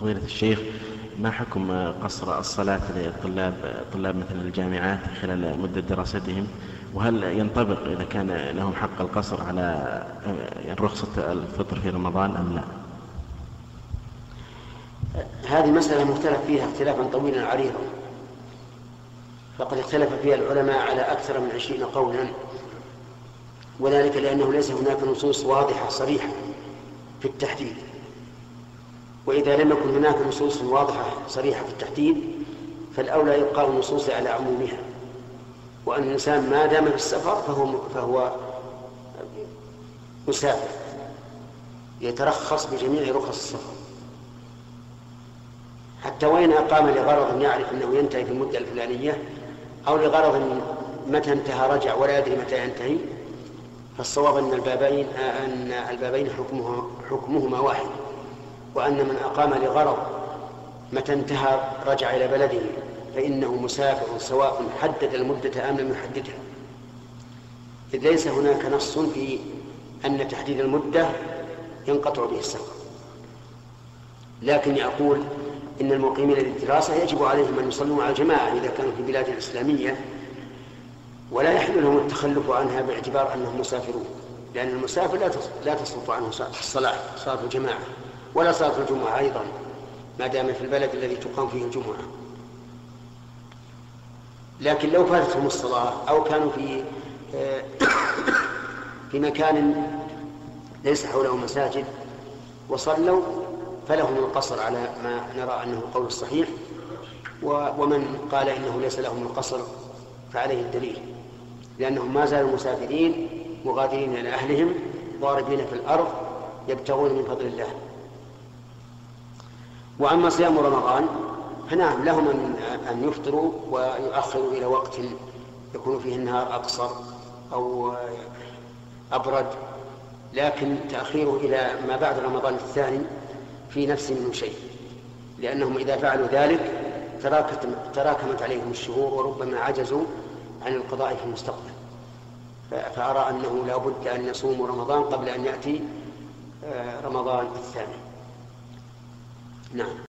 فضيلة الشيخ ما حكم قصر الصلاة للطلاب طلاب مثل الجامعات خلال مدة دراستهم؟ وهل ينطبق إذا كان لهم حق القصر على رخصة الفطر في رمضان أم لا؟ هذه مسألة مختلف فيها اختلافا طويلا عريضا. فقد اختلف فيها العلماء على أكثر من عشرين قولا. وذلك لأنه ليس هناك نصوص واضحة صريحة في التحديد. وإذا لم يكن هناك نصوص واضحة صريحة في التحديد فالأولى يبقى النصوص على عمومها. وأن الإنسان ما دام في السفر فهو فهو مسافر يترخص بجميع رخص السفر. حتى وإن أقام لغرض يعرف أنه ينتهي في المدة الفلانية أو لغرض متى انتهى رجع ولا يدري متى ينتهي فالصواب أن البابين أن البابين حكمهما حكمهما واحد. وأن من أقام لغرض متى انتهى رجع إلى بلده فإنه مسافر سواء حدد المدة أم لم يحددها. إذ ليس هناك نص في أن تحديد المدة ينقطع به السفر. لكن يقول إن المقيمين للدراسة يجب عليهم أن يصلوا مع الجماعة إذا كانوا في بلاد إسلامية ولا يحل لهم التخلف عنها باعتبار أنهم مسافرون لأن المسافر لا تصرف عنه الصلاة صلاة الجماعة. ولا صلاة الجمعة أيضا ما دام في البلد الذي تقام فيه الجمعة. لكن لو فاتتهم الصلاة أو كانوا في في مكان ليس حوله مساجد وصلوا فلهم القصر على ما نرى أنه القول الصحيح. ومن قال إنه ليس لهم القصر فعليه الدليل. لأنهم ما زالوا مسافرين مغادرين إلى أهلهم ضاربين في الأرض يبتغون من فضل الله. وأما صيام رمضان فنعم لهم أن يفطروا ويؤخروا إلى وقت يكون فيه النهار أقصر أو أبرد لكن تأخيره إلى ما بعد رمضان الثاني في نفس منه شيء لأنهم إذا فعلوا ذلك تراكمت عليهم الشهور وربما عجزوا عن القضاء في المستقبل. فأرى أنه لا بد أن يصوموا رمضان قبل أن يأتي رمضان الثاني. نعم